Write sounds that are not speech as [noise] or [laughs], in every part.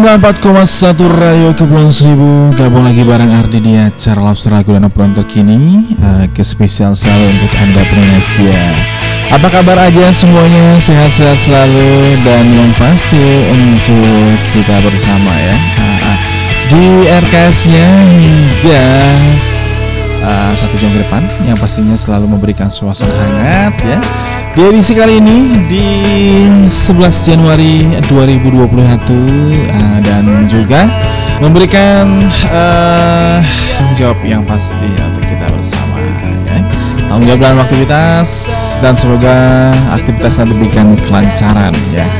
94,1 Rayo Kepulauan Seribu. Gabung lagi bareng Ardi di acara Lobster Lagu dan obrolan terkini uh, Ke spesial selalu untuk Anda pendengar setia. Apa kabar aja semuanya? Sehat-sehat selalu Dan yang pasti untuk kita bersama ya. Uh, Di RKS-nya hingga uh, satu jam ke depan Yang pastinya selalu memberikan suasana hangat ya di edisi kali ini di 11 Januari 2021 uh, dan juga memberikan uh, tanggung jawab yang pasti untuk kita bersama ya. Tanggung jawab dalam aktivitas dan semoga aktivitas nanti diberikan kelancaran ya.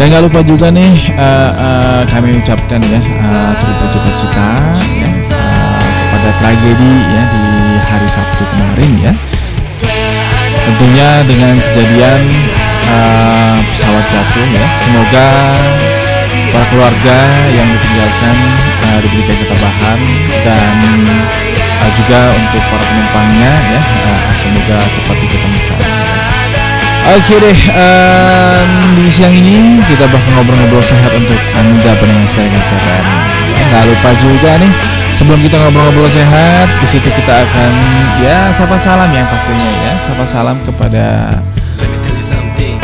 Dan nggak lupa juga nih uh, uh, kami ucapkan ya uh, turut berduka cita ya, uh, kepada tragedi ya di hari Sabtu kemarin ya tentunya dengan kejadian uh, pesawat jatuh ya. Semoga para keluarga yang ditinggalkan uh, diberikan ketabahan dan uh, juga untuk para penumpangnya ya uh, semoga cepat diketemukan. Oke deh, uh, di siang ini kita bakal ngobrol-ngobrol sehat untuk anda pendengar setia kesehatan. Nggak lupa juga nih sebelum kita ngobrol-ngobrol sehat, di situ kita akan ya sapa salam yang pastinya ya, sapa salam kepada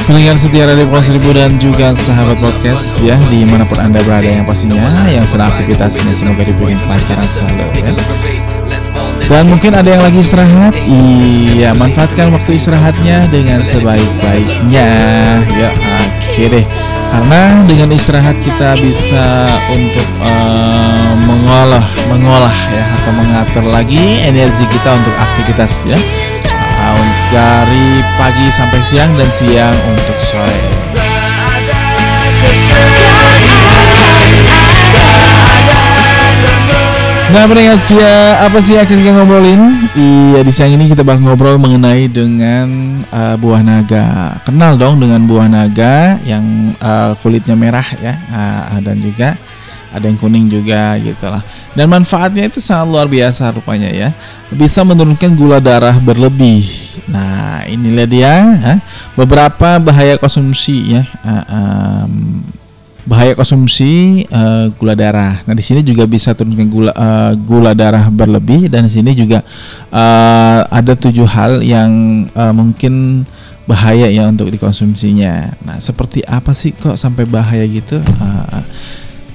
Pendengar setia Radio Pulau Seribu dan juga sahabat podcast ya di mana pun anda berada yang pastinya yang sedang aktivitasnya semoga diberi kelancaran selalu ya. Dan mungkin ada yang lagi istirahat, iya manfaatkan waktu istirahatnya dengan sebaik-baiknya ya oke deh. Karena dengan istirahat kita bisa untuk uh, mengolah, mengolah ya atau mengatur lagi energi kita untuk aktivitas ya dari pagi sampai siang dan siang untuk sore. Nah pendengar setia apa sih akan kita ngobrolin? Iya di siang ini kita bakal ngobrol mengenai dengan uh, buah naga. Kenal dong dengan buah naga yang uh, kulitnya merah ya uh, dan juga ada yang kuning juga gitu lah. Dan manfaatnya itu sangat luar biasa rupanya ya. Bisa menurunkan gula darah berlebih. Nah inilah dia beberapa bahaya konsumsi ya. Uh, um, bahaya konsumsi uh, gula darah. Nah, di sini juga bisa turunkan gula uh, gula darah berlebih dan di sini juga uh, ada tujuh hal yang uh, mungkin bahaya ya untuk dikonsumsinya. Nah, seperti apa sih kok sampai bahaya gitu? Uh,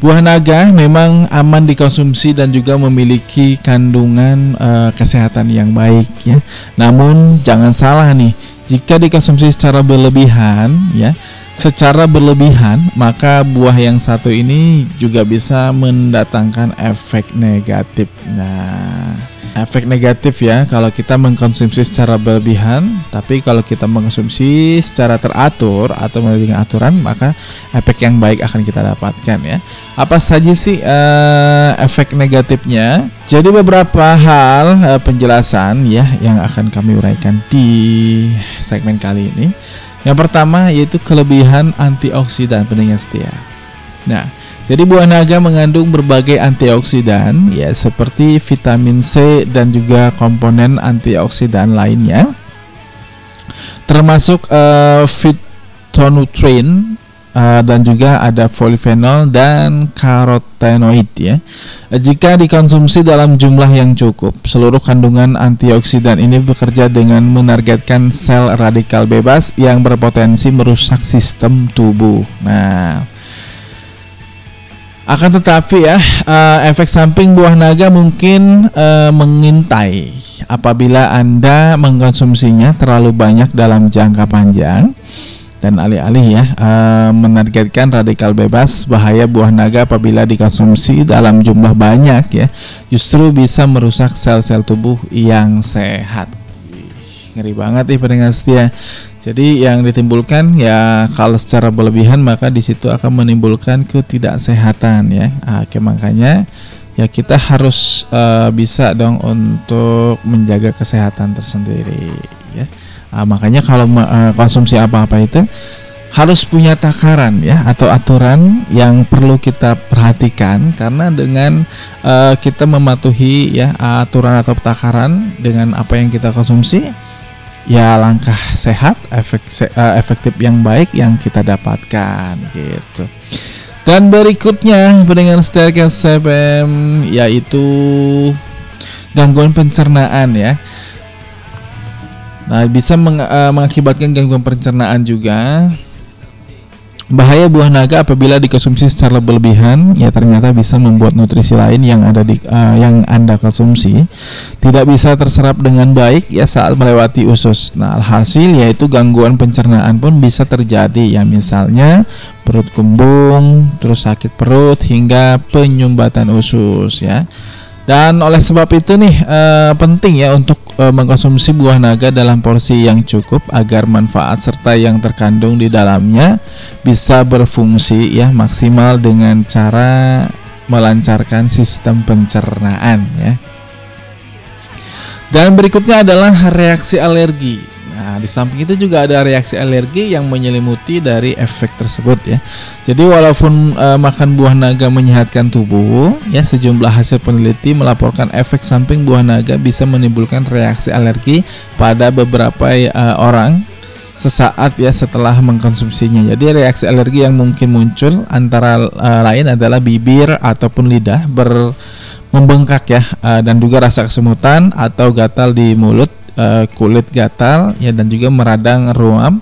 Buah naga memang aman dikonsumsi dan juga memiliki kandungan uh, kesehatan yang baik ya. Namun jangan salah nih, jika dikonsumsi secara berlebihan ya, secara berlebihan, maka buah yang satu ini juga bisa mendatangkan efek negatif. Nah, efek negatif ya kalau kita mengkonsumsi secara berlebihan, tapi kalau kita mengkonsumsi secara teratur atau melalui aturan, maka efek yang baik akan kita dapatkan ya. Apa saja sih uh, efek negatifnya? Jadi beberapa hal uh, penjelasan ya yang akan kami uraikan di segmen kali ini. Yang pertama yaitu kelebihan antioksidan pendengar setia. Nah, jadi buah naga mengandung berbagai antioksidan ya seperti vitamin C dan juga komponen antioksidan lainnya termasuk uh, phytonutrien uh, dan juga ada polifenol dan karotenoid ya. Jika dikonsumsi dalam jumlah yang cukup, seluruh kandungan antioksidan ini bekerja dengan menargetkan sel radikal bebas yang berpotensi merusak sistem tubuh. Nah, akan tetapi ya, uh, efek samping buah naga mungkin mengintai apabila Anda mengkonsumsinya terlalu banyak dalam jangka panjang dan alih-alih ya uh, menargetkan radikal bebas bahaya buah naga apabila dikonsumsi dalam jumlah banyak ya justru bisa merusak sel-sel tubuh yang sehat. Ngeri banget nih pendengar setia. Jadi yang ditimbulkan ya kalau secara berlebihan maka di situ akan menimbulkan ketidaksehatan ya. Oke makanya ya kita harus uh, bisa dong untuk menjaga kesehatan tersendiri ya Nah, makanya kalau uh, konsumsi apa-apa itu harus punya takaran ya atau aturan yang perlu kita perhatikan karena dengan uh, kita mematuhi ya aturan atau takaran dengan apa yang kita konsumsi ya langkah sehat efek uh, efektif yang baik yang kita dapatkan gitu. Dan berikutnya pendengar setia CPM yaitu gangguan pencernaan ya. Nah, bisa meng, uh, mengakibatkan gangguan pencernaan juga. Bahaya buah naga apabila dikonsumsi secara berlebihan, ya ternyata bisa membuat nutrisi lain yang ada di uh, yang Anda konsumsi tidak bisa terserap dengan baik ya saat melewati usus. Nah, alhasil yaitu gangguan pencernaan pun bisa terjadi ya misalnya perut kembung, terus sakit perut hingga penyumbatan usus ya. Dan oleh sebab itu nih uh, penting ya untuk uh, mengkonsumsi buah naga dalam porsi yang cukup agar manfaat serta yang terkandung di dalamnya bisa berfungsi ya maksimal dengan cara melancarkan sistem pencernaan ya. Dan berikutnya adalah reaksi alergi. Nah, di samping itu juga ada reaksi alergi yang menyelimuti dari efek tersebut ya. Jadi walaupun uh, makan buah naga menyehatkan tubuh, ya sejumlah hasil peneliti melaporkan efek samping buah naga bisa menimbulkan reaksi alergi pada beberapa uh, orang sesaat ya setelah mengkonsumsinya. Jadi reaksi alergi yang mungkin muncul antara uh, lain adalah bibir ataupun lidah ber membengkak ya dan juga rasa kesemutan atau gatal di mulut uh, kulit gatal ya dan juga meradang ruam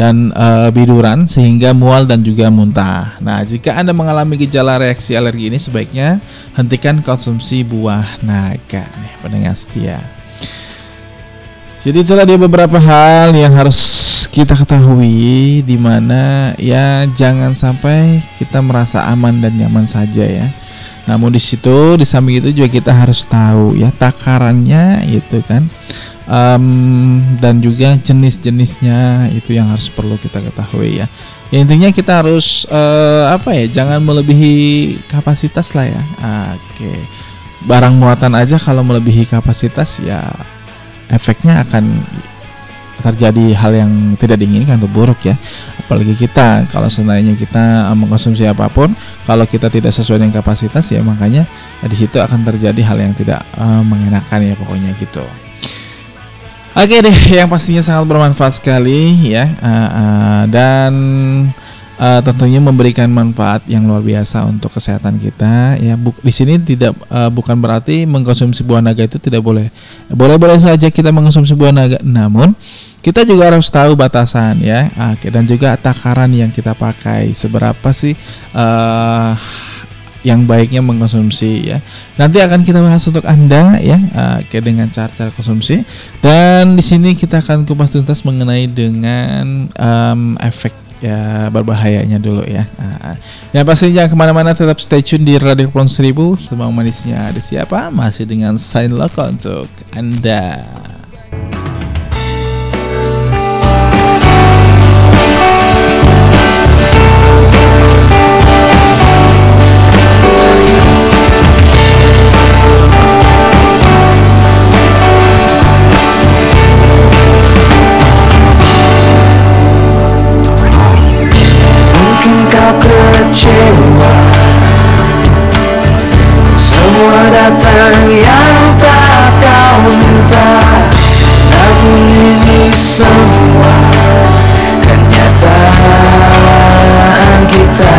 dan uh, biduran sehingga mual dan juga muntah. Nah, jika Anda mengalami gejala reaksi alergi ini sebaiknya hentikan konsumsi buah naga nih pendengar setia. Jadi itulah dia beberapa hal yang harus kita ketahui di mana ya jangan sampai kita merasa aman dan nyaman saja ya. Namun di situ di samping itu juga kita harus tahu ya takarannya itu kan um, dan juga jenis-jenisnya itu yang harus perlu kita ketahui ya. ya intinya kita harus uh, apa ya jangan melebihi kapasitas lah ya. Oke. Barang muatan aja kalau melebihi kapasitas ya efeknya akan terjadi hal yang tidak diinginkan atau buruk ya apalagi kita kalau seandainya kita mengkonsumsi apa pun kalau kita tidak sesuai dengan kapasitas ya makanya ya, di situ akan terjadi hal yang tidak uh, mengenakan ya pokoknya gitu Oke deh, yang pastinya sangat bermanfaat sekali ya, uh, uh, dan uh, tentunya memberikan manfaat yang luar biasa untuk kesehatan kita. Ya, bu di sini tidak uh, bukan berarti mengkonsumsi buah naga itu tidak boleh. Boleh-boleh saja kita mengkonsumsi buah naga, namun kita juga harus tahu batasan ya, oke, dan juga takaran yang kita pakai. Seberapa sih? Uh, yang baiknya mengkonsumsi ya. Nanti akan kita bahas untuk Anda ya oke dengan cara-cara konsumsi dan di sini kita akan kupas tuntas mengenai dengan um, efek ya berbahayanya dulu ya. Nah, yang pasti jangan ke mana-mana tetap stay tune di Radio Kepulauan Seribu. Semua manisnya ada siapa? Masih dengan sign lokal untuk Anda. semua datang yang tak kau minta. Namun ini semua Kenyataan kita.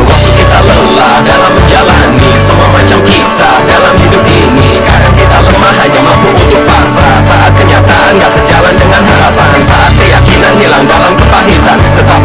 Waktu kita lelah dalam menjalani Semua macam kisah dalam hidup ini. Kadang kita lemah hanya mampu untuk pasrah. Saat kenyataan gak sejalan dengan harapan Saat keyakinan hilang dalam kepahitan Tetap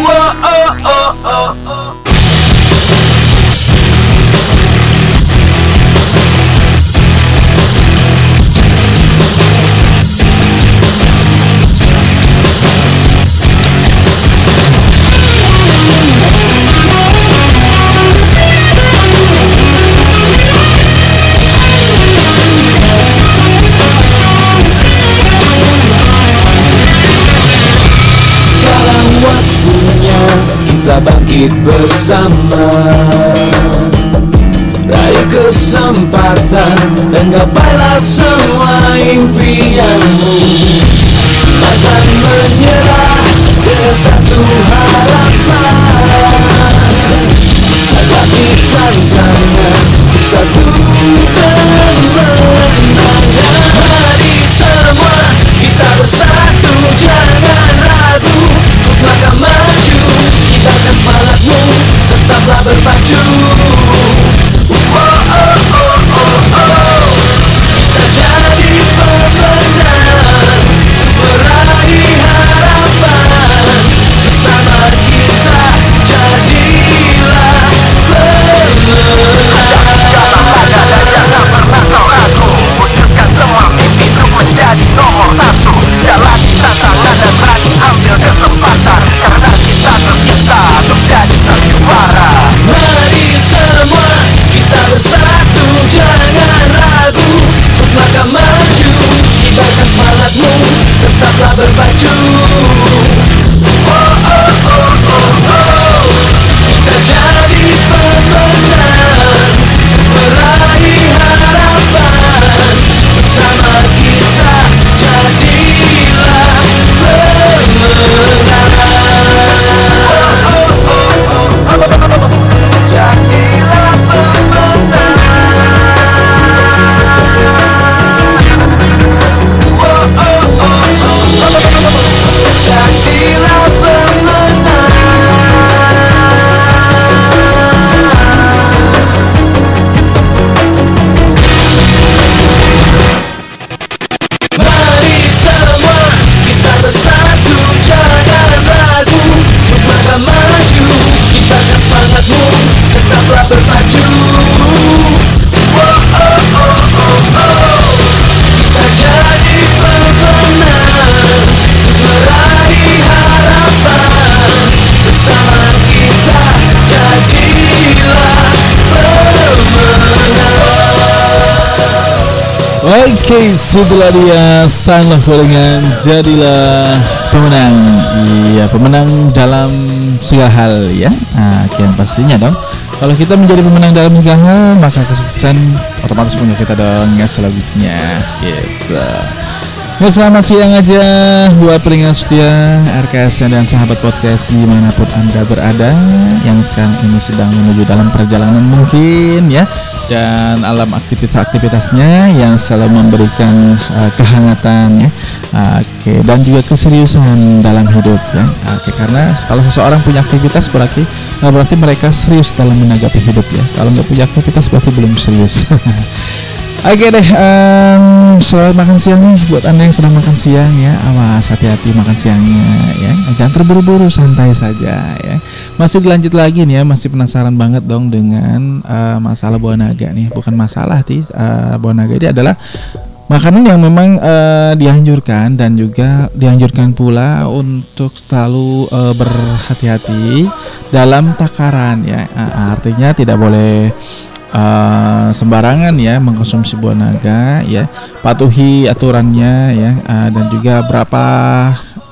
Sekarang bangkit bersama. Raya kesempatan dan gapailah semua impianmu. Bahkan menyerah dengan satu harapan. Hadapi tantangan satu kemenangan Mari semua kita bersatu lover by two Oke, setelah dia Sunlove dengan jadilah pemenang. Iya, pemenang dalam segala hal ya. Nah, yang pastinya dong. Kalau kita menjadi pemenang dalam segala hal, maka kesuksesan otomatis punya kita dong ya selanjutnya. Gitu. Ya selamat siang aja buat pendengar setia RKS dan sahabat podcast di mana pun anda berada yang sekarang ini sedang menuju dalam perjalanan mungkin ya dan alam aktivitas-aktivitasnya yang selalu memberikan uh, kehangatan ya. Oke dan juga keseriusan dalam hidup ya. Oke karena kalau seseorang punya aktivitas berarti uh, berarti mereka serius dalam menanggapi hidup ya. Kalau nggak punya aktivitas berarti belum serius [laughs] Oke deh, em, selamat makan siang nih buat anda yang sedang makan siang ya. Awas hati-hati makan siangnya ya. Jangan terburu-buru, santai saja ya. Masih dilanjut lagi nih ya, masih penasaran banget dong dengan eh, masalah buah naga nih. Bukan masalah sih, eh, buah naga ini adalah makanan yang memang eh, dianjurkan dan juga dianjurkan pula untuk selalu eh, berhati-hati dalam takaran ya. Ah, artinya tidak boleh eh, sembarangan ya mengkonsumsi buah naga ya. Patuhi aturannya ya. Eh, dan juga berapa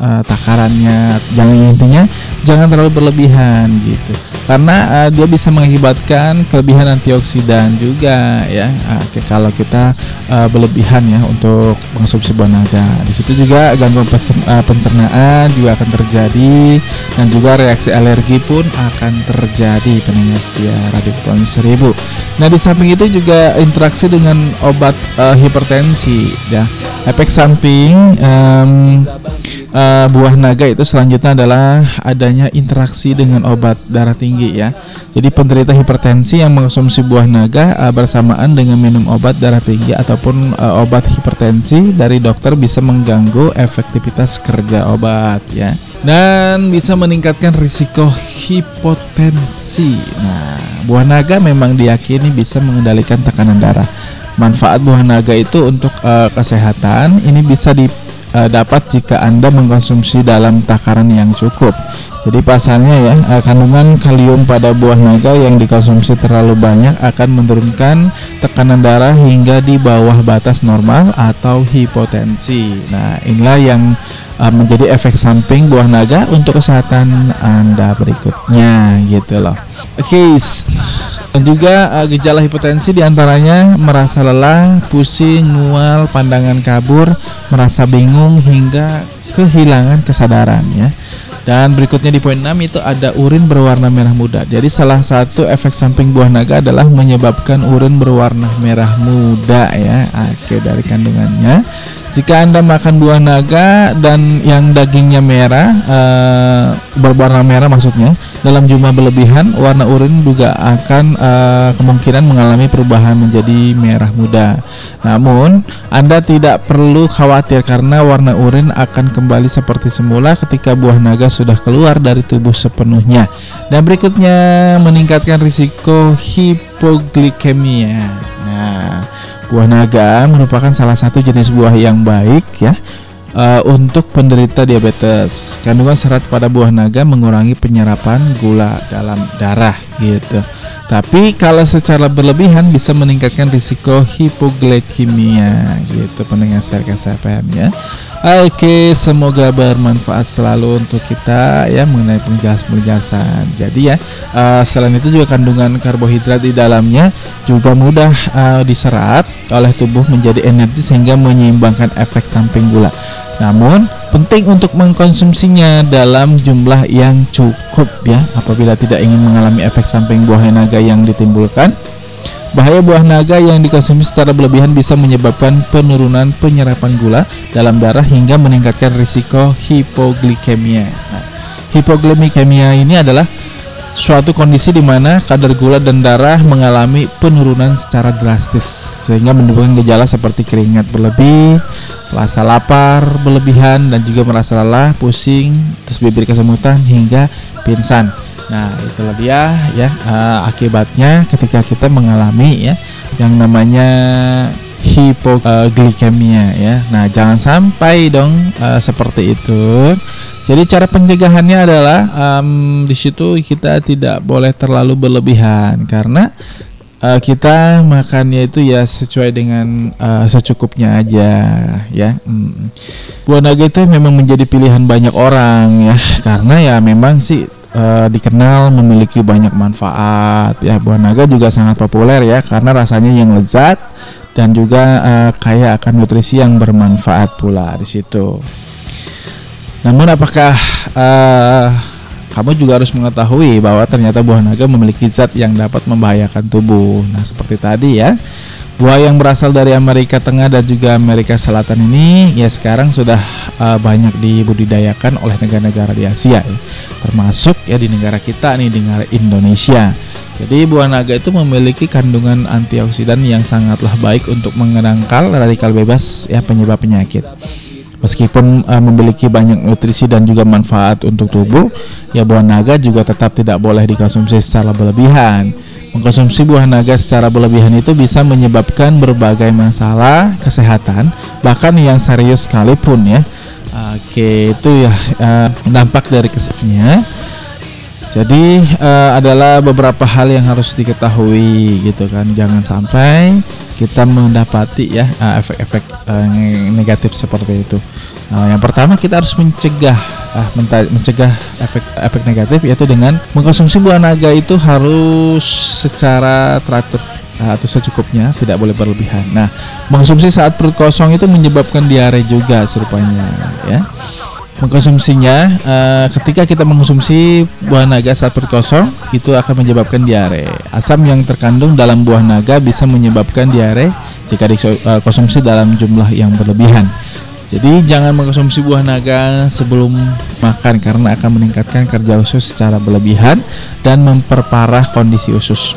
uh, takarannya jangan intinya jangan terlalu berlebihan gitu. Karena uh, dia bisa mengakibatkan kelebihan antioksidan juga ya. Uh, kalau kita uh, berlebihan ya untuk mengonsumsi buah naga. Di situ juga gangguan uh, pencernaan juga akan terjadi dan juga reaksi alergi pun akan terjadi pendengar setia Radio Kepulauan Seribu. Nah di samping itu juga interaksi dengan obat uh, hipertensi ya. Efek samping um, uh, buah naga itu selanjutnya adalah adanya interaksi dengan obat darah tinggi ya. Jadi penderita hipertensi yang mengonsumsi buah naga uh, bersamaan dengan minum obat darah tinggi ataupun uh, obat hipertensi dari dokter bisa mengganggu efektivitas kerja obat ya dan bisa meningkatkan risiko hipotensi. Nah, buah naga memang diyakini bisa mengendalikan tekanan darah. Manfaat buah naga itu untuk uh, kesehatan ini bisa di uh, dapat jika Anda mengkonsumsi dalam takaran yang cukup. Jadi pasalnya ya, uh, kandungan kalium pada buah naga yang dikonsumsi terlalu banyak akan menurunkan tekanan darah hingga di bawah batas normal atau hipotensi. Nah, inilah yang uh, menjadi efek samping buah naga untuk kesehatan Anda berikutnya gitu loh. Oke. Okay. Dan juga uh, gejala hipertensi di antaranya merasa lelah, pusing, mual, pandangan kabur, merasa bingung hingga kehilangan kesadaran ya. Dan berikutnya di poin 6 itu ada urin berwarna merah muda. Jadi salah satu efek samping buah naga adalah menyebabkan urin berwarna merah muda ya. Oke dari kandungannya. Jika Anda makan buah naga dan yang dagingnya merah e, berwarna merah maksudnya dalam jumlah berlebihan, warna urin juga akan e, kemungkinan mengalami perubahan menjadi merah muda. Namun, Anda tidak perlu khawatir karena warna urin akan kembali seperti semula ketika buah naga sudah keluar dari tubuh sepenuhnya. Dan berikutnya meningkatkan risiko hipoglikemia. Buah naga merupakan salah satu jenis buah yang baik ya uh, untuk penderita diabetes. Kandungan serat pada buah naga mengurangi penyerapan gula dalam darah gitu. Tapi kalau secara berlebihan bisa meningkatkan risiko hipoglikemia gitu pendengar steril FM ya. Oke, semoga bermanfaat selalu untuk kita ya mengenai penjelasan-penjelasan. Jadi ya, uh, selain itu juga kandungan karbohidrat di dalamnya juga mudah uh, diserap oleh tubuh menjadi energi sehingga menyeimbangkan efek samping gula. Namun, penting untuk mengkonsumsinya dalam jumlah yang cukup ya apabila tidak ingin mengalami efek samping buah naga yang ditimbulkan Bahaya buah naga yang dikonsumsi secara berlebihan bisa menyebabkan penurunan penyerapan gula dalam darah hingga meningkatkan risiko hipoglikemia. Nah, hipoglikemia ini adalah suatu kondisi di mana kadar gula dan darah mengalami penurunan secara drastis sehingga menimbulkan gejala seperti keringat berlebih, rasa lapar berlebihan dan juga merasa lelah, pusing, terus bibir kesemutan hingga pingsan. Nah, itulah dia ya uh, akibatnya ketika kita mengalami ya yang namanya hipoglikemia ya. Nah, jangan sampai dong uh, seperti itu. Jadi cara pencegahannya adalah um, di situ kita tidak boleh terlalu berlebihan karena uh, kita makannya itu ya sesuai dengan uh, secukupnya aja ya. Hmm. Buah naga itu memang menjadi pilihan banyak orang ya karena ya memang sih uh, dikenal memiliki banyak manfaat ya buah naga juga sangat populer ya karena rasanya yang lezat dan juga uh, kaya akan nutrisi yang bermanfaat pula di situ. Namun apakah uh, kamu juga harus mengetahui bahwa ternyata buah naga memiliki zat yang dapat membahayakan tubuh. Nah, seperti tadi ya. Buah yang berasal dari Amerika Tengah dan juga Amerika Selatan ini ya sekarang sudah uh, banyak dibudidayakan oleh negara-negara di Asia ya. Termasuk ya di negara kita nih di negara Indonesia. Jadi buah naga itu memiliki kandungan antioksidan yang sangatlah baik untuk mengenangkal radikal bebas ya penyebab penyakit. Meskipun uh, memiliki banyak nutrisi dan juga manfaat untuk tubuh, ya buah naga juga tetap tidak boleh dikonsumsi secara berlebihan Mengkonsumsi buah naga secara berlebihan itu bisa menyebabkan berbagai masalah kesehatan, bahkan yang serius sekalipun ya. Oke, itu ya uh, dampak dari kesehatannya. Jadi eh, adalah beberapa hal yang harus diketahui gitu kan. Jangan sampai kita mendapati ya eh, efek-efek eh, negatif seperti itu. Nah, yang pertama kita harus mencegah ah, menta- mencegah efek-efek negatif yaitu dengan mengkonsumsi buah naga itu harus secara teratur ah, atau secukupnya, tidak boleh berlebihan. Nah, mengkonsumsi saat perut kosong itu menyebabkan diare juga serupanya ya mengkonsumsinya eh, ketika kita mengkonsumsi buah naga saat perut kosong itu akan menyebabkan diare. Asam yang terkandung dalam buah naga bisa menyebabkan diare jika dikonsumsi dalam jumlah yang berlebihan. Jadi jangan mengkonsumsi buah naga sebelum makan karena akan meningkatkan kerja usus secara berlebihan dan memperparah kondisi usus.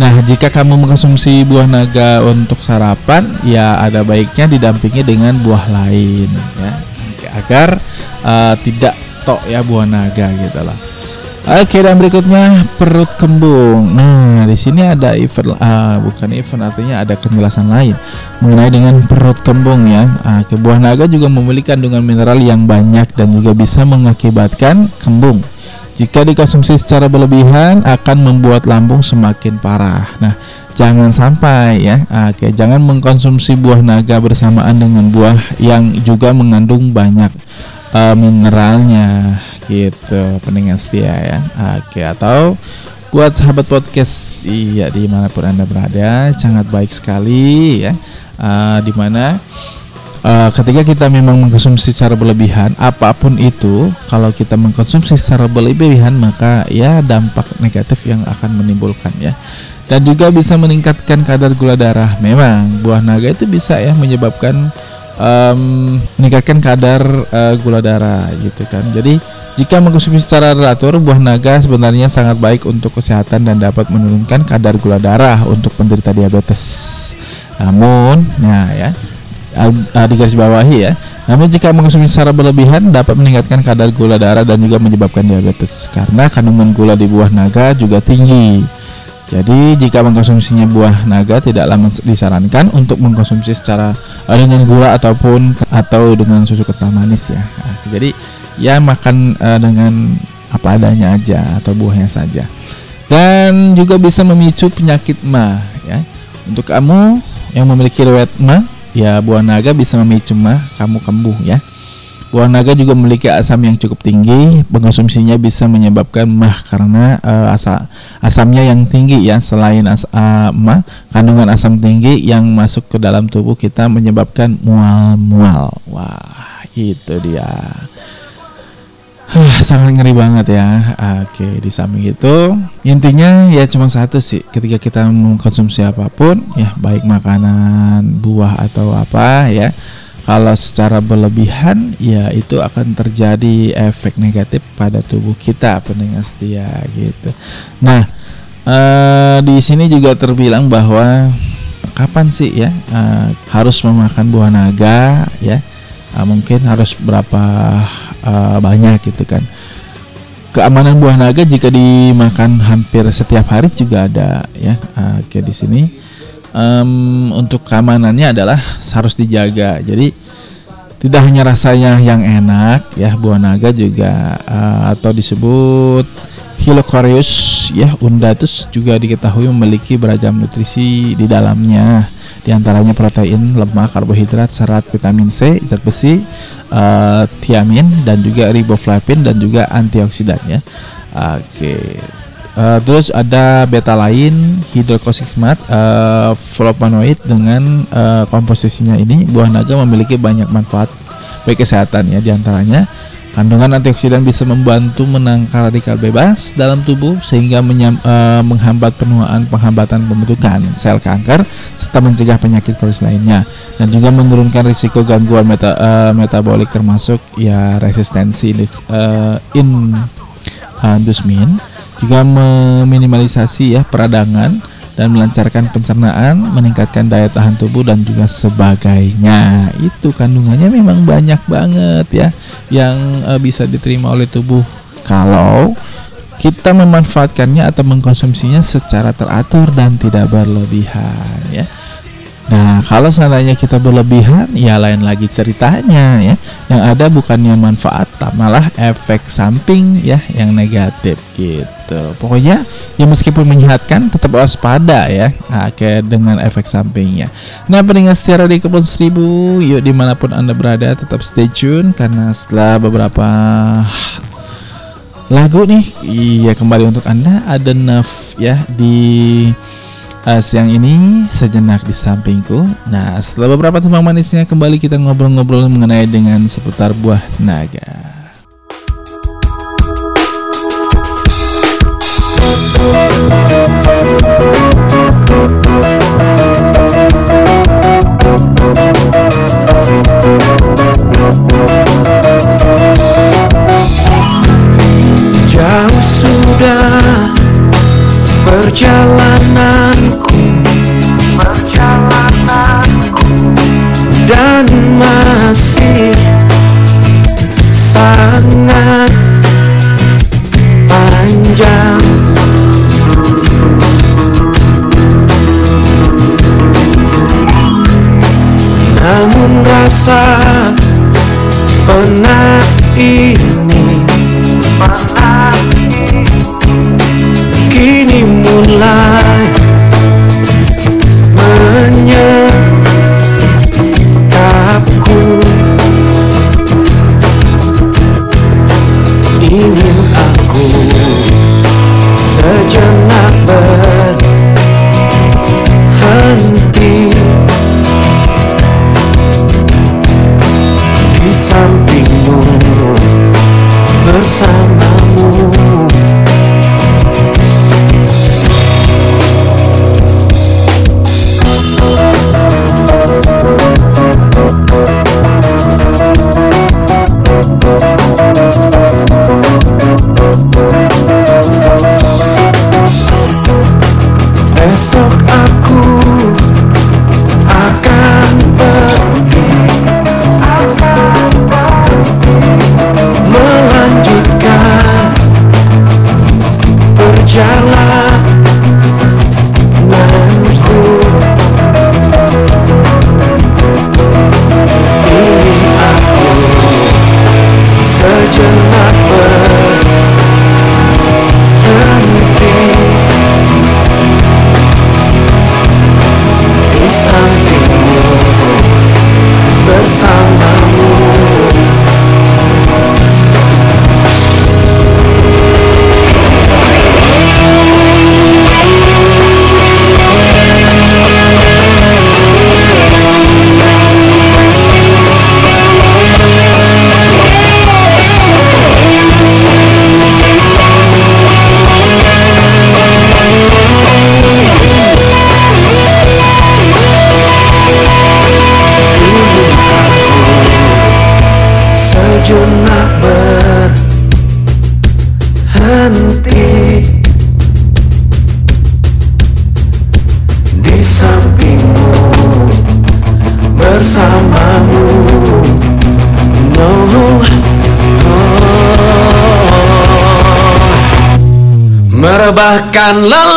Nah, jika kamu mengkonsumsi buah naga untuk sarapan, ya ada baiknya didampingi dengan buah lain ya agar uh, tidak tok ya buah naga gitu lah. Oke dan berikutnya perut kembung. Nah di sini ada event, uh, bukan event artinya ada penjelasan lain mengenai dengan perut kembung ya. Uh, buah naga juga memiliki kandungan mineral yang banyak dan juga bisa mengakibatkan kembung. Jika dikonsumsi secara berlebihan akan membuat lambung semakin parah. Nah, jangan sampai ya. Oke, jangan mengkonsumsi buah naga bersamaan dengan buah yang juga mengandung banyak uh, mineralnya gitu. Pendengar setia ya. Oke, atau buat sahabat podcast iya di mana pun anda berada sangat baik sekali ya. Uh, di mana Uh, ketika kita memang mengkonsumsi secara berlebihan apa pun itu kalau kita mengkonsumsi secara berlebihan maka ya dampak negatif yang akan menimbulkan ya. Dan juga bisa meningkatkan kadar gula darah. Memang buah naga itu bisa ya menyebabkan um, meningkatkan kadar uh, gula darah gitu kan. Jadi jika mengkonsumsi secara teratur buah naga sebenarnya sangat baik untuk kesehatan dan dapat menurunkan kadar gula darah untuk penderita diabetes. Namun nah ya uh, di garis bawahi ya. Namun jika mengkonsumsi secara berlebihan dapat meningkatkan kadar gula darah dan juga menyebabkan diabetes karena kandungan gula di buah naga juga tinggi. Jadi jika mengkonsumsinya buah naga tidaklah disarankan untuk mengkonsumsi secara uh, dengan gula ataupun atau dengan susu kental manis ya. Nah, jadi ya makan uh, dengan apa adanya aja atau buahnya saja. Dan juga bisa memicu penyakit ma ya. Untuk kamu yang memiliki riwayat ma ya buah naga bisa memicu mah kamu kambuh ya. Buah naga juga memiliki asam yang cukup tinggi. Mengkonsumsinya bisa menyebabkan mah karena uh, asa, asamnya yang tinggi ya. Selain as, uh, mah, kandungan asam tinggi yang masuk ke dalam tubuh kita menyebabkan mual-mual. Wah, itu dia. Huh, sangat ngeri banget ya. Oke, di samping itu intinya ya cuma satu sih. Ketika kita mengkonsumsi apa pun, ya baik makanan, buah atau apa ya, kalau secara berlebihan ya itu akan terjadi efek negatif pada tubuh kita pendengar setia gitu. Nah, eh, di sini juga terbilang bahwa kapan sih ya eh, harus memakan buah naga ya? Eh, mungkin harus berapa uh, banyak gitu kan. Keamanan buah naga jika dimakan hampir setiap hari juga ada ya. Uh, kayak di sini um, untuk keamanannya adalah harus dijaga. Jadi tidak hanya rasanya yang enak ya buah naga juga uh, atau disebut Hilocoreus ya undatus juga diketahui memiliki beragam nutrisi di dalamnya di antaranya protein, lemak, karbohidrat, serat, vitamin C, zat besi, uh, tiamin dan juga riboflavin dan juga antioksidan ya. Oke. Okay. Uh, terus ada beta lain hidrokosismat uh, flavonoid dengan uh, komposisinya ini buah naga memiliki banyak manfaat bagi kesehatan ya di antaranya Kandungan antioksidan bisa membantu menangkal radikal bebas dalam tubuh sehingga menyam, e, menghambat penuaan penghambatan pembentukan sel kanker serta mencegah penyakit kronis lainnya. Dan juga menurunkan risiko gangguan meta, e, metabolik termasuk ya resistensi indeks, e, indusmin juga meminimalisasi ya peradangan dan melancarkan pencernaan, meningkatkan daya tahan tubuh dan juga sebagainya. Itu kandungannya memang banyak banget ya yang uh, bisa diterima oleh tubuh kalau kita memanfaatkannya atau mengkonsumsinya secara teratur dan tidak berlebihan ya. Nah, kalau seandainya kita berlebihan, ya lain lagi ceritanya ya. Yang ada bukannya manfaat, malah efek samping ya yang negatif gitu. Pokoknya ya meskipun menyehatkan, tetap waspada ya. Nah, dengan efek sampingnya. Nah, pendengar setia di Kebun Seribu, yuk di mana pun anda berada, tetap stay tune karena setelah beberapa lagu nih, iya kembali untuk anda ada Nerf ya di uh, siang ini sejenak di sampingku. Nah, setelah beberapa tembang manisnya kembali kita ngobrol-ngobrol mengenai dengan seputar buah naga. Jauh sudah perjalananku can love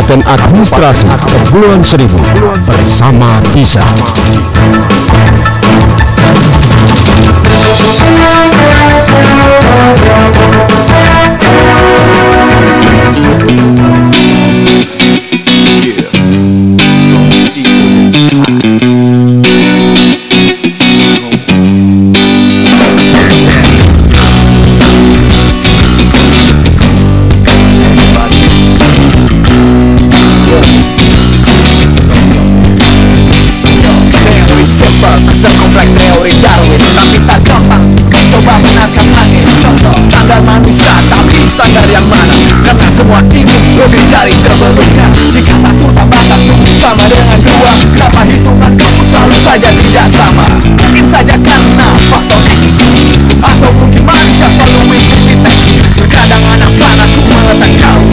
Kabupaten Administrasi Kepulauan Seribu bersama Tisa. Semua ingin lebih dari sebelumnya Jika satu tambah satu sama dengan dua Kenapa hitungan kamu selalu saja tidak sama? Mungkin saja karena faktor X Atau mungkin manusia selalu mengikuti teks Terkadang anak panahku merasa jauh.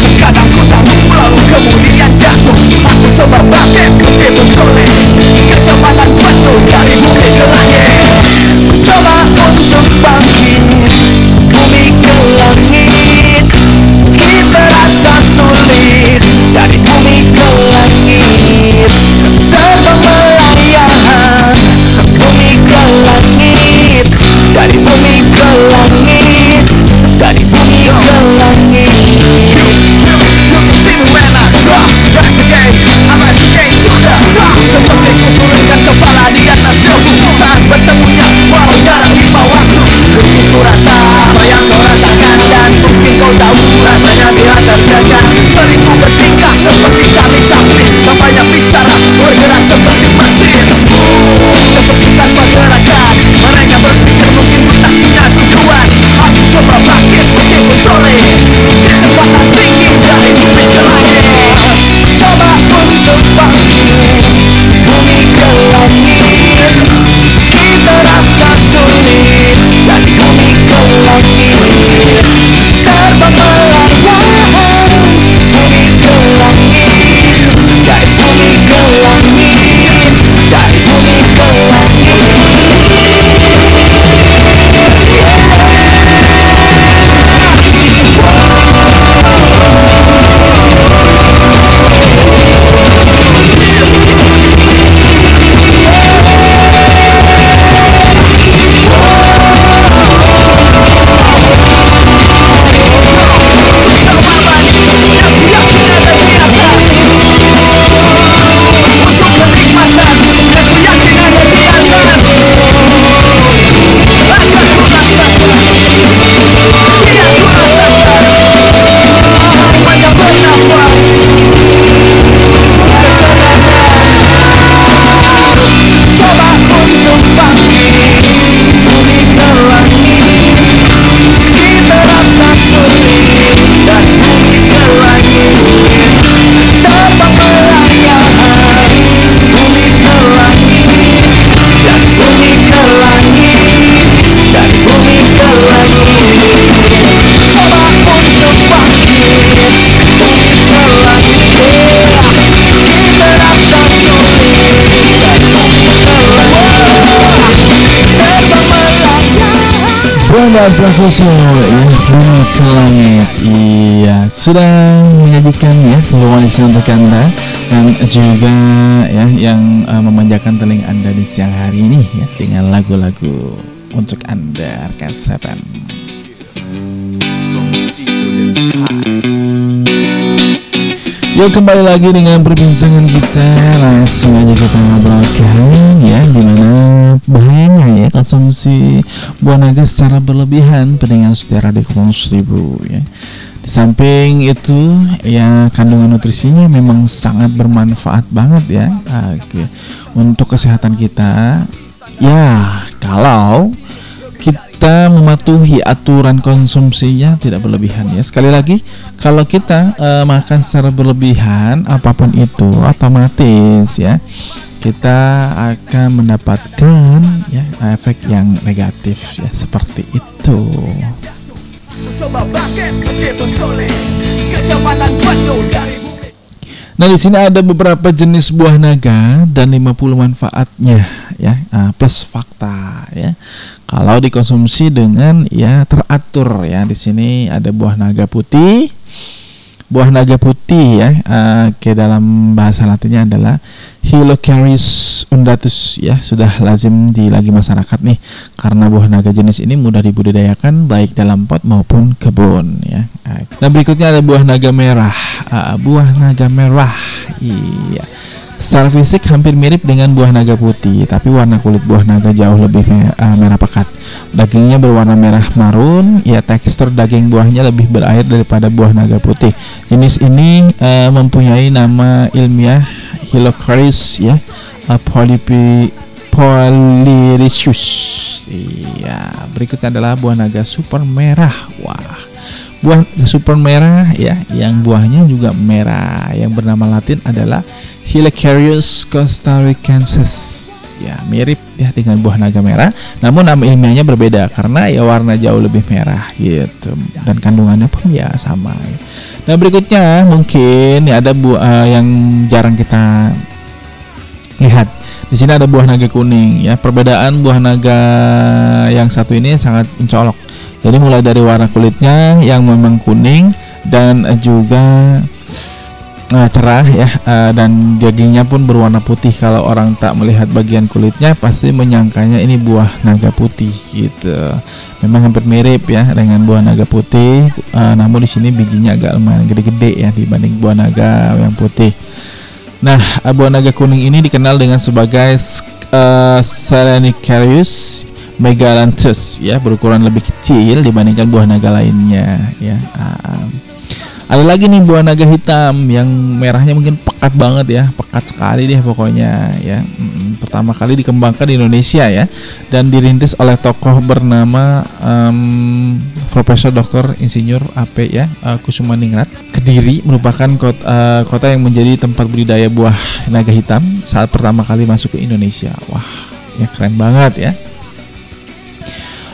Terkadang ku tahu lalu kemudian jatuh. Aku coba bangkit meskipun sulit Kecepatan Branda Prakoso ya Bumi ke langit Iya Sudah menyajikan ya Televisi untuk anda. Dan juga ya Yang eh, memanjakan telinga anda di siang hari ini ya Dengan lagu-lagu Untuk anda Rekan Seven sky Ya kembali lagi dengan perbincangan kita. Langsung aja kita ngobrolkan ya Bahayanya ya konsumsi buah naga secara berlebihan Pendengar setia Radio Kepulauan Seribu ya Di samping itu ya kandungan nutrisinya memang sangat bermanfaat banget ya Oke. Untuk kesehatan kita Ya kalau kita mematuhi aturan konsumsinya tidak berlebihan ya. Sekali lagi, kalau kita eh, makan secara berlebihan apa pun itu otomatis ya kita akan mendapatkan ya efek yang negatif ya seperti itu. Nah di sini ada beberapa jenis buah naga dan 50 manfaatnya ya ah, plus fakta ya. Kalau dikonsumsi dengan ya teratur ya di sini ada buah naga putih, buah naga putih ya eh, ke dalam bahasa latinnya adalah Hilocaris undatus ya sudah lazim di lagi masyarakat nih karena buah naga jenis ini mudah dibudidayakan baik dalam pot maupun kebun ya. Nah berikutnya ada buah naga merah, Ah, buah naga merah, iya. Secara fisik hampir mirip dengan buah naga putih, tapi warna kulit buah naga jauh lebih me- eh, merah pekat. Dagingnya berwarna merah marun, ya tekstur daging buahnya lebih berair daripada buah naga putih. Jenis ini eh, mempunyai nama ilmiah Hilocaris ya, eh, polypi Polyricius. Iya, berikutnya adalah buah naga super merah. Wah, buah super merah ya yang buahnya juga merah. Yang bernama latin adalah Helicarius costaricensis. Ya mirip ya dengan buah naga merah namun nama ilmiahnya berbeda karena ya warna jauh lebih merah gitu. Dan kandungannya pun ya sama. Nah berikutnya mungkin ya ada buah eh, yang jarang kita lihat. Di sini ada buah naga kuning ya. Perbedaan buah naga yang satu ini sangat mencolok jadi mulai dari warna kulitnya yang memang kuning dan juga uh, cerah ya uh, dan dagingnya pun berwarna putih. Kalau orang tak melihat bagian kulitnya pasti menyangkanya ini buah naga putih gitu. Memang hampir mirip ya dengan buah naga putih uh, namun di sini bijinya agak lumayan gede-gede ya dibanding buah naga yang putih. Nah buah naga kuning ini dikenal dengan sebagai uh, Selenicarius megalanthus ya berukuran lebih kecil dibandingkan buah naga lainnya ya ada lagi nih buah naga hitam yang merahnya mungkin pekat banget ya pekat sekali deh pokoknya ya hmm, pertama kali dikembangkan di Indonesia ya dan dirintis oleh tokoh bernama um, Profesor Dr. Insinyur AP ya uh, Kusumaningrat. Kediri merupakan kota, uh, kota yang menjadi tempat budidaya buah naga hitam saat pertama kali masuk ke Indonesia. Wah ya keren banget ya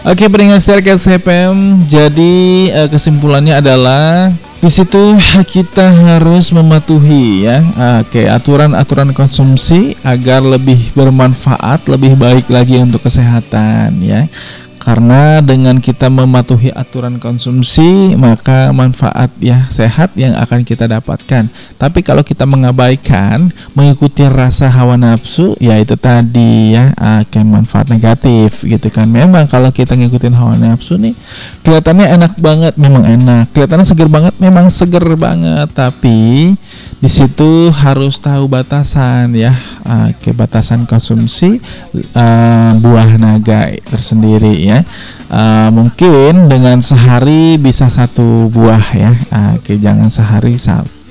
Oke, peringatan setia CPM. Jadi uh, kesimpulannya adalah di situ kita harus mematuhi ya oke aturan-aturan konsumsi agar lebih bermanfaat lebih baik lagi untuk kesehatan ya karena dengan kita mematuhi aturan konsumsi maka manfaat ya sehat yang akan kita dapatkan. Tapi kalau kita mengabaikan mengikuti rasa hawa nafsu ya itu tadi ya akan manfaat negatif gitu kan. Memang kalau kita ngikutin hawa nafsu nih kelihatannya enak banget memang enak. Kelihatannya seger banget memang seger banget. Tapi di situ harus tahu batasan ya oke batasan konsumsi uh, buah naga tersendiri ya uh, mungkin dengan sehari bisa satu buah ya. Uh, oke jangan sehari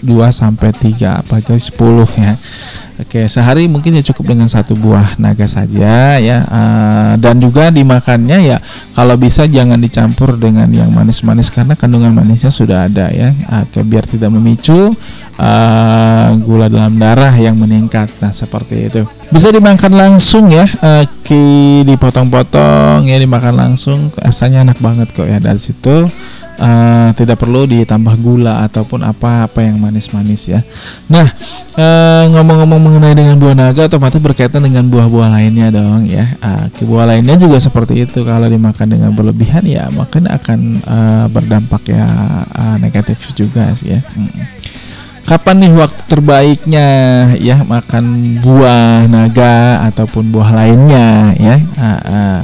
dua sampai tiga apalagi sepuluh ya Oke, sehari mungkin ya cukup dengan satu buah naga saja ya. Uh, dan juga dimakannya ya kalau bisa jangan dicampur dengan yang manis-manis karena kandungan manisnya sudah ada ya. Oke, biar tidak memicu uh, gula dalam darah yang meningkat. Nah, seperti itu. Bisa dimakan langsung ya. Oke, dipotong-potong ya dimakan langsung. Rasanya enak banget kok ya dari situ uh, tidak perlu ditambah gula ataupun apa-apa yang manis-manis ya. Nah, uh, ngomong-ngomong mengenai dengan buah naga otomatis berkaitan dengan buah-buah lainnya dong ya. Uh, buah lainnya juga seperti itu kalau dimakan dengan berlebihan ya mungkin akan uh, berdampak ya uh, negatif juga sih ya. Hmm. Kapan nih waktu terbaiknya ya makan buah naga ataupun buah lainnya ya? Uh, uh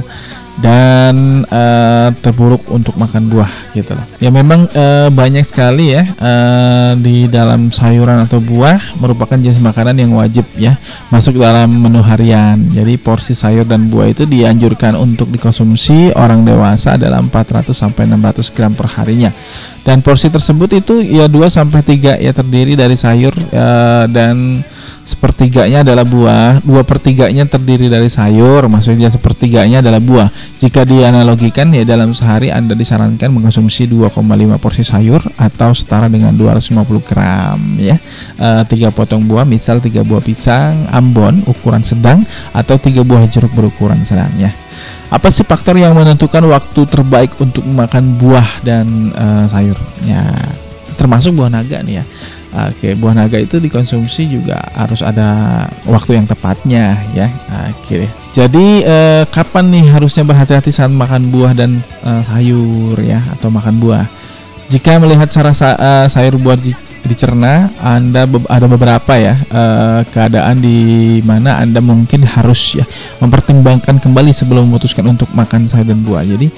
dan uh, terburuk untuk makan buah gitu loh. Ya memang uh, banyak sekali ya uh, di dalam sayuran atau buah merupakan jenis makanan yang wajib ya masuk dalam menu harian. Jadi porsi sayur dan buah itu dianjurkan untuk dikonsumsi orang dewasa dalam 400 sampai 600 gram per harinya. Dan porsi tersebut itu ya 2 sampai 3 ya terdiri dari sayur uh, dan sepertiganya adalah buah, dua pertiganya terdiri dari sayur, maksudnya sepertiganya adalah buah. Jika dianalogikan ya dalam sehari Anda disarankan mengkonsumsi 2,5 porsi sayur atau setara dengan 250 gram ya. E, tiga potong buah, misal tiga buah pisang Ambon ukuran sedang atau tiga buah jeruk berukuran sedang ya. Apa sih faktor yang menentukan waktu terbaik untuk memakan buah dan e, sayur? Ya, termasuk buah naga nih ya Oke, buah naga itu dikonsumsi juga harus ada waktu yang tepatnya ya. Oke. Jadi eh, kapan nih harusnya berhati-hati saat makan buah dan eh, sayur ya atau makan buah? Jika melihat cara sa uh, sayur buah di dicerna, Anda be ada beberapa ya uh, keadaan di mana Anda mungkin harus ya mempertimbangkan kembali sebelum memutuskan untuk makan sayur dan buah. Jadi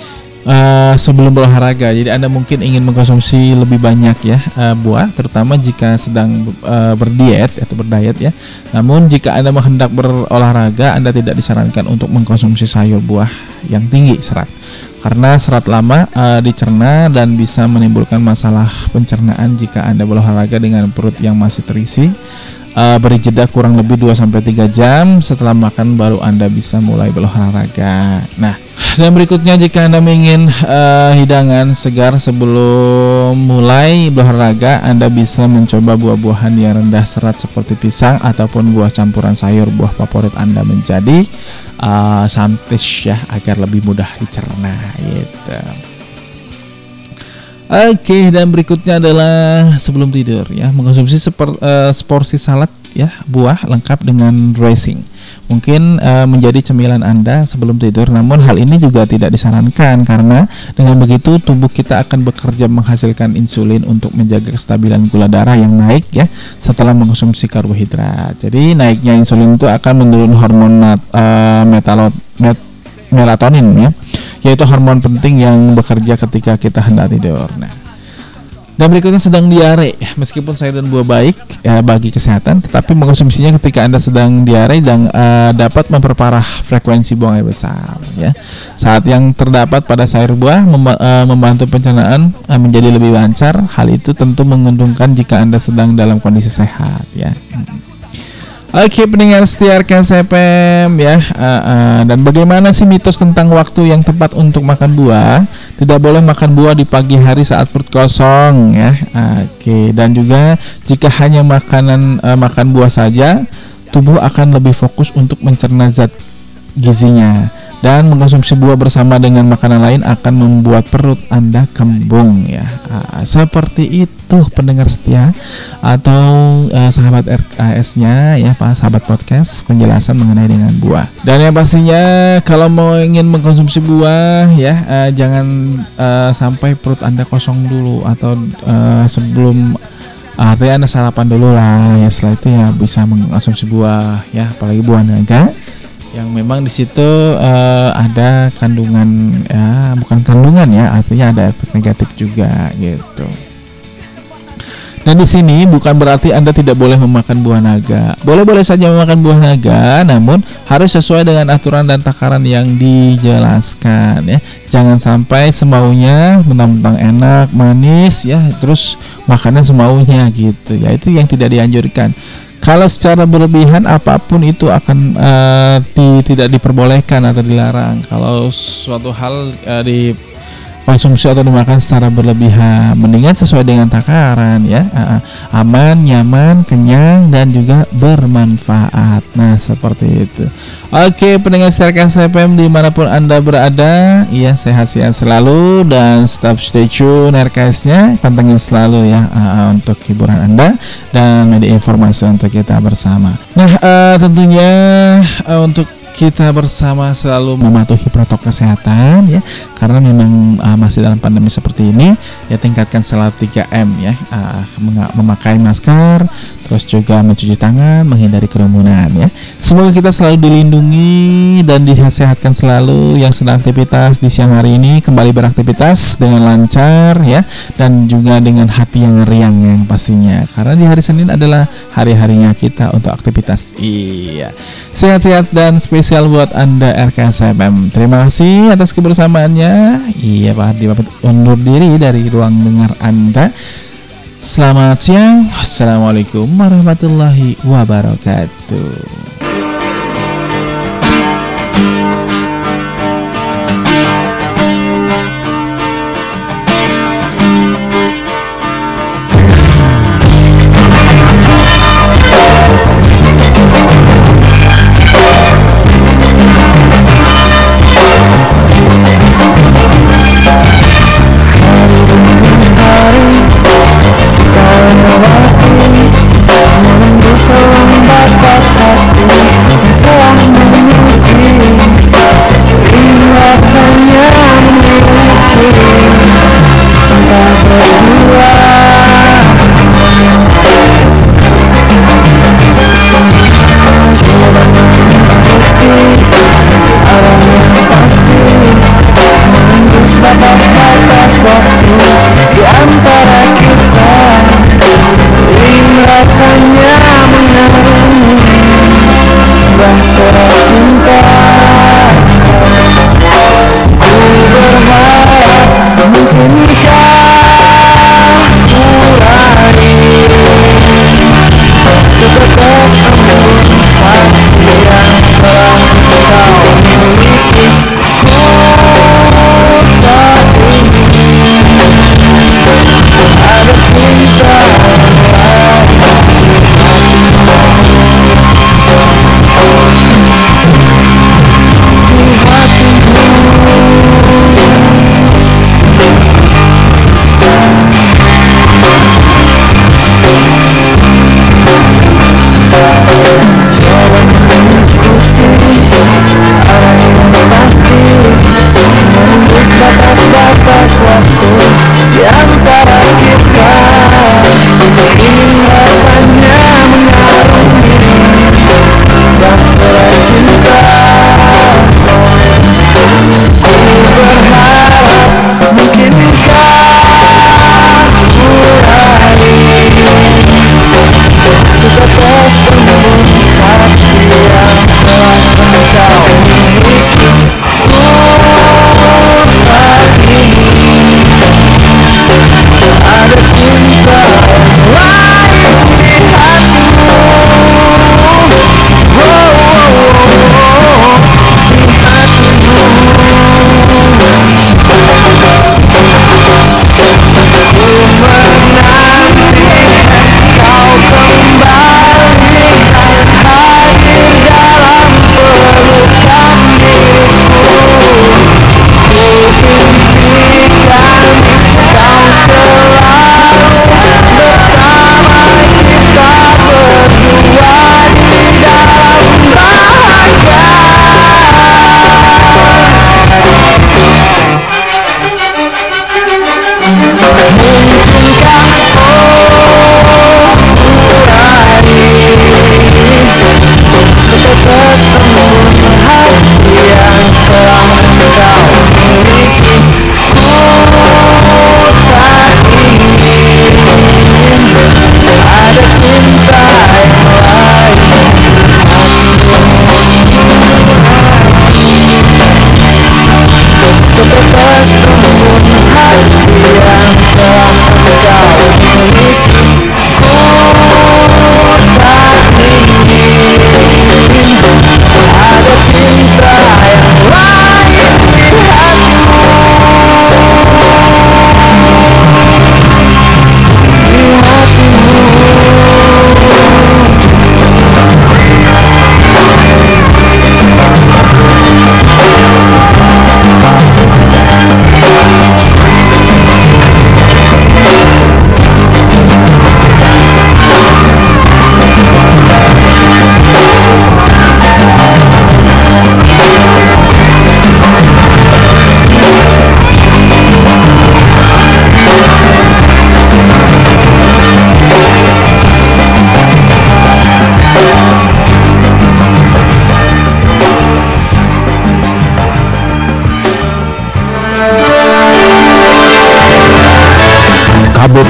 uh, sebelum berolahraga. Jadi Anda mungkin ingin mengkonsumsi lebih banyak ya uh, buah, terutama jika sedang uh, berdiet atau berdiet ya. Namun jika Anda hendak berolahraga, Anda tidak disarankan untuk mengkonsumsi sayur buah yang tinggi serat. Karena serat lama uh, dicerna dan bisa menimbulkan masalah pencernaan jika Anda berolahraga dengan perut yang masih terisi uh, beri jeda kurang lebih 2 sampai 3 jam setelah makan baru Anda bisa mulai berolahraga. Nah, dan berikutnya jika Anda ingin uh, hidangan segar sebelum mulai berolahraga, Anda bisa mencoba buah-buahan yang rendah serat seperti pisang ataupun buah campuran sayur buah favorit Anda menjadi uh, santis ya agar lebih mudah dicerna gitu. Oke, dan berikutnya adalah sebelum tidur ya, mengkonsumsi seper, uh, seporsi salad ya, buah lengkap dengan dressing. Mungkin uh, menjadi cemilan Anda sebelum tidur, namun hal ini juga tidak disarankan karena dengan begitu tubuh kita akan bekerja menghasilkan insulin untuk menjaga kestabilan gula darah yang naik ya setelah mengkonsumsi karbohidrat. Jadi naiknya insulin itu akan menurun hormon uh, metalot met, melatonin ya yaitu hormon penting yang bekerja ketika kita hendak tidur. Nah, dan berikutnya sedang diare, meskipun sayur dan buah baik ya, bagi kesehatan, tetapi mengkonsumsinya ketika anda sedang diare dan uh, dapat memperparah frekuensi buang air besar. Ya, saat yang terdapat pada sayur buah mem uh, membantu pencernaan uh, menjadi lebih lancar. Hal itu tentu menguntungkan jika anda sedang dalam kondisi sehat. Ya. Hmm. Oke pendengar setia KSFM ya. Uh, uh, Dan bagaimana sih mitos tentang waktu yang tepat untuk makan buah? Tidak boleh makan buah di pagi hari saat perut kosong ya. Oke dan juga jika hanya makanan uh, makan buah saja Tubuh akan lebih fokus untuk mencerna zat gizinya dan mengkonsumsi buah bersama dengan makanan lain akan membuat perut Anda kembung ya. Uh, seperti itu pendengar setia atau uh, sahabat RKS-nya ya Pak sahabat podcast penjelasan mengenai dengan buah. Dan yang pastinya kalau mau ingin mengkonsumsi buah ya uh, jangan uh, sampai perut Anda kosong dulu atau uh, sebelum artinya anda sarapan dulu lah ya setelah itu ya bisa mengkonsumsi buah ya apalagi buah naga yang memang di situ uh, ada kandungan ya bukan kandungan ya artinya ada efek negatif juga gitu. Dan di sini bukan berarti Anda tidak boleh memakan buah naga. Boleh-boleh saja memakan buah naga, namun harus sesuai dengan aturan dan takaran yang dijelaskan ya. Jangan sampai semaunya mentang-mentang enak, manis ya, terus makannya semaunya gitu. Ya itu yang tidak dianjurkan kalau secara berlebihan apa pun itu akan uh, di, tidak diperbolehkan atau dilarang. Kalau suatu hal uh, di konsumsi atau dimakan secara berlebihan. Mendingan sesuai dengan takaran ya. Aman nyaman kenyang dan juga bermanfaat. Nah seperti itu. Oke pendengar setia SFM di mana pun anda berada ya sehat-sehat selalu dan stop stay tune RKS-nya pantengin selalu ya untuk hiburan anda dan media informasi untuk kita bersama. Nah uh, tentunya uh, untuk kita bersama selalu mematuhi protokol kesehatan ya karena memang uh, masih dalam pandemi seperti ini ya tingkatkan selalu 3M ya. Uh, memakai masker terus juga mencuci tangan menghindari kerumunan ya. Semoga kita selalu dilindungi dan disehatkan selalu yang sedang aktivitas di siang hari ini. Kembali beraktivitas dengan lancar ya dan juga dengan hati yang riang yang pastinya. Karena di hari Senin adalah hari-harinya kita untuk aktivitas. Iya. Sehat-sehat dan spesial buat Anda RKSFM. Terima kasih atas kebersamaannya. Iya Pak Ardi undur diri dari ruang dengar Anda. Selamat siang. Assalamualaikum warahmatullahi wabarakatuh.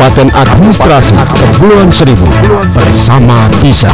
Kabupaten Administrasi Kepulauan Seribu bersama Tisa.